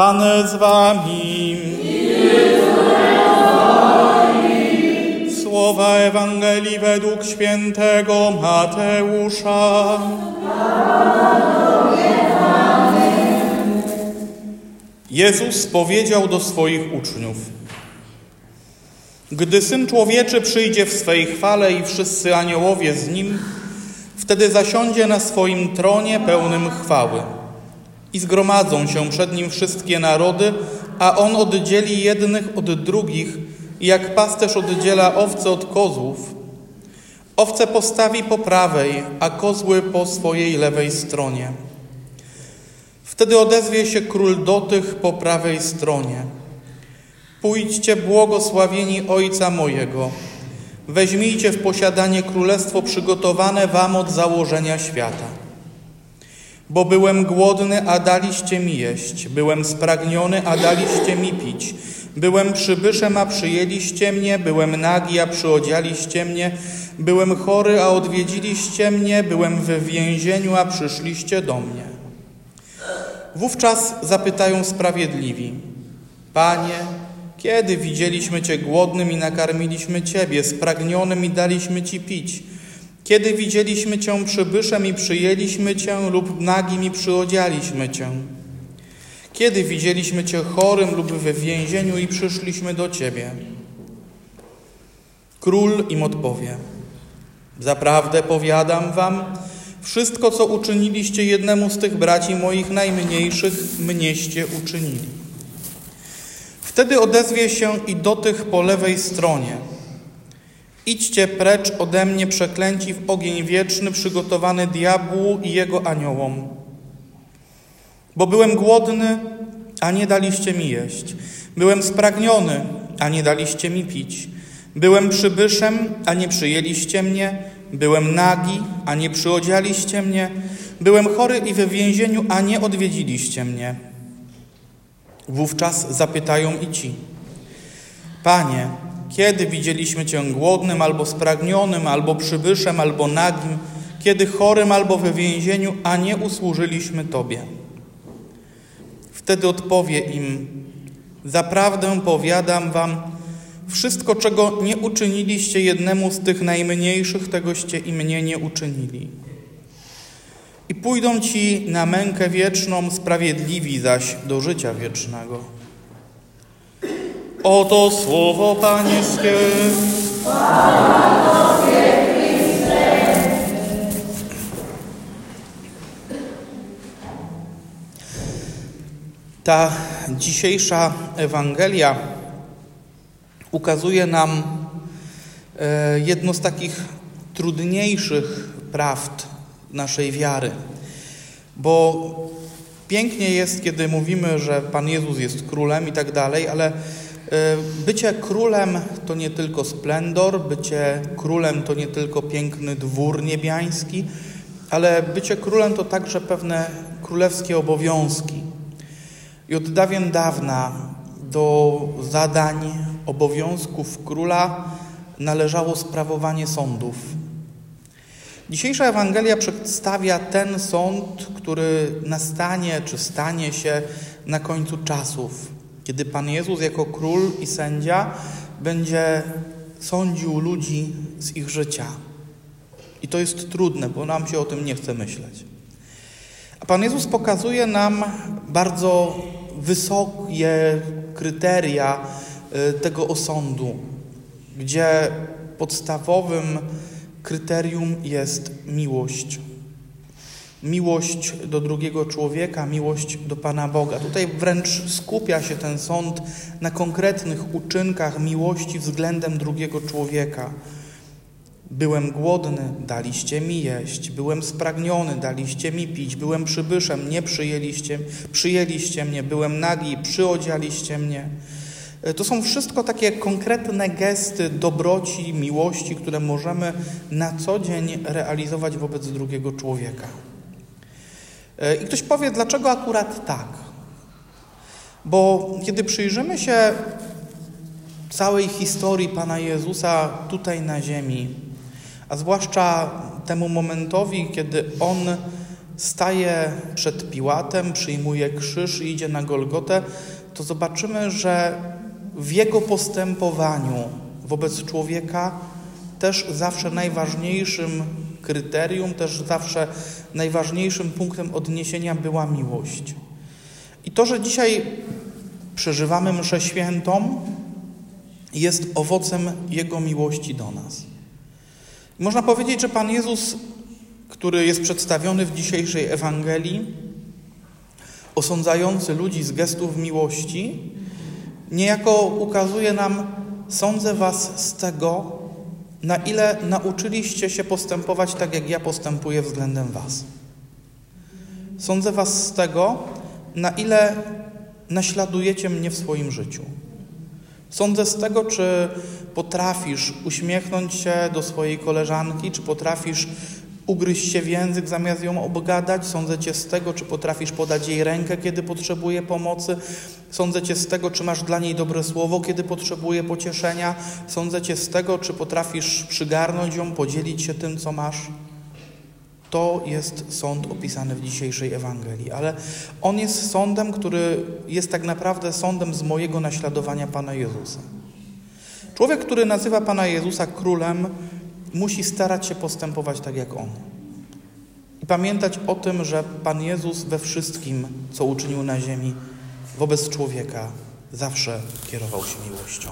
Pan z wami. Słowa Ewangelii według świętego Mateusza. Jezus powiedział do swoich uczniów: Gdy syn człowieczy przyjdzie w swej chwale i wszyscy aniołowie z nim, wtedy zasiądzie na swoim tronie pełnym chwały. I zgromadzą się przed nim wszystkie narody, a on oddzieli jednych od drugich, jak pasterz oddziela owce od kozłów. Owce postawi po prawej, a kozły po swojej lewej stronie. Wtedy odezwie się król do tych po prawej stronie. Pójdźcie błogosławieni Ojca mojego. Weźmijcie w posiadanie królestwo przygotowane wam od założenia świata. Bo byłem głodny, a daliście mi jeść. Byłem spragniony, a daliście mi pić. Byłem przybyszem, a przyjęliście mnie. Byłem nagi, a przyodzialiście mnie. Byłem chory, a odwiedziliście mnie. Byłem w więzieniu, a przyszliście do mnie. Wówczas zapytają sprawiedliwi: Panie, kiedy widzieliśmy Cię głodnym i nakarmiliśmy Ciebie, spragnionym i daliśmy Ci pić? Kiedy widzieliśmy Cię przybyszem i przyjęliśmy Cię lub nagim i przyodzialiśmy Cię? Kiedy widzieliśmy Cię chorym lub w więzieniu i przyszliśmy do Ciebie? Król im odpowie: Zaprawdę powiadam Wam, wszystko, co uczyniliście jednemu z tych braci moich najmniejszych, mnieście uczynili. Wtedy odezwie się i do tych po lewej stronie. Idźcie precz ode mnie, przeklęci w ogień wieczny, przygotowany diabłu i jego aniołom. Bo byłem głodny, a nie daliście mi jeść. Byłem spragniony, a nie daliście mi pić. Byłem przybyszem, a nie przyjęliście mnie. Byłem nagi, a nie przyodzialiście mnie. Byłem chory i we więzieniu, a nie odwiedziliście mnie. Wówczas zapytają i ci: Panie, kiedy widzieliśmy Cię głodnym, albo spragnionym, albo przybyszem, albo nagim, kiedy chorym, albo we więzieniu, a nie usłużyliśmy Tobie? Wtedy odpowie im: Zaprawdę powiadam Wam, wszystko, czego nie uczyniliście jednemu z tych najmniejszych, tegoście i mnie nie uczynili. I pójdą ci na mękę wieczną, sprawiedliwi zaś do życia wiecznego. Oto słowo Pańskie. Ta dzisiejsza Ewangelia ukazuje nam e, jedno z takich trudniejszych prawd naszej wiary. Bo pięknie jest, kiedy mówimy, że Pan Jezus jest królem i tak dalej, ale bycie królem to nie tylko splendor, bycie królem to nie tylko piękny dwór niebiański, ale bycie królem to także pewne królewskie obowiązki. I od dawien dawna do zadań, obowiązków króla należało sprawowanie sądów. Dzisiejsza Ewangelia przedstawia ten sąd, który nastanie czy stanie się na końcu czasów, kiedy Pan Jezus jako król i sędzia będzie sądził ludzi z ich życia. I to jest trudne, bo nam się o tym nie chce myśleć. A Pan Jezus pokazuje nam bardzo wysokie kryteria y, tego osądu, gdzie podstawowym kryterium jest miłość. Miłość do drugiego człowieka, miłość do Pana Boga. Tutaj wręcz skupia się ten sąd na konkretnych uczynkach miłości względem drugiego człowieka. Byłem głodny, daliście mi jeść. Byłem spragniony, daliście mi pić. Byłem przybyszem, nie przyjęliście, przyjęliście mnie. Byłem nagi, przyodzialiście mnie. E, to są wszystko takie konkretne gesty dobroci, miłości, które możemy na co dzień realizować wobec drugiego człowieka. E, I ktoś powie, dlaczego akurat tak? Bo kiedy przyjrzymy się całej historii Pana Jezusa tutaj na ziemi, a zwłaszcza temu momentowi, kiedy On staje przed Piłatem, przyjmuje krzyż i idzie na Golgotę, to zobaczymy, że w jego postępowaniu wobec człowieka też zawsze najważniejszym kryterium, też zawsze najważniejszym punktem odniesienia była miłość. I to, że dzisiaj przeżywamy mszę świętą, jest owocem Jego miłości do nas. Można powiedzieć, że Pan Jezus, który jest przedstawiony w dzisiejszej Ewangelii, osądzający ludzi z gestów miłości, niejako ukazuje nam, sądzę was z tego, na ile nauczyliście się postępować tak, jak ja postępuję względem was. Sądzę was z tego, na ile naśladujecie mnie w swoim życiu. Sądzę z tego, czy potrafisz uśmiechnąć się do swojej koleżanki, czy potrafisz ugryźć się w język zamiast ją obgadać. Sądzę cię z tego, czy potrafisz podać jej rękę, kiedy potrzebuje pomocy. Sądzę cię z tego, czy masz dla niej dobre słowo, kiedy potrzebuje pocieszenia. Sądzę cię z tego, czy potrafisz przygarnąć ją, podzielić się tym, co masz. To jest sąd opisany w dzisiejszej Ewangelii, ale on jest sądem, który jest tak naprawdę sądem z mojego naśladowania Pana Jezusa. Człowiek, który nazywa Pana Jezusa królem, musi starać się postępować tak jak On. I pamiętać o tym, że Pan Jezus we wszystkim, co uczynił na ziemi wobec człowieka, zawsze kierował się miłością.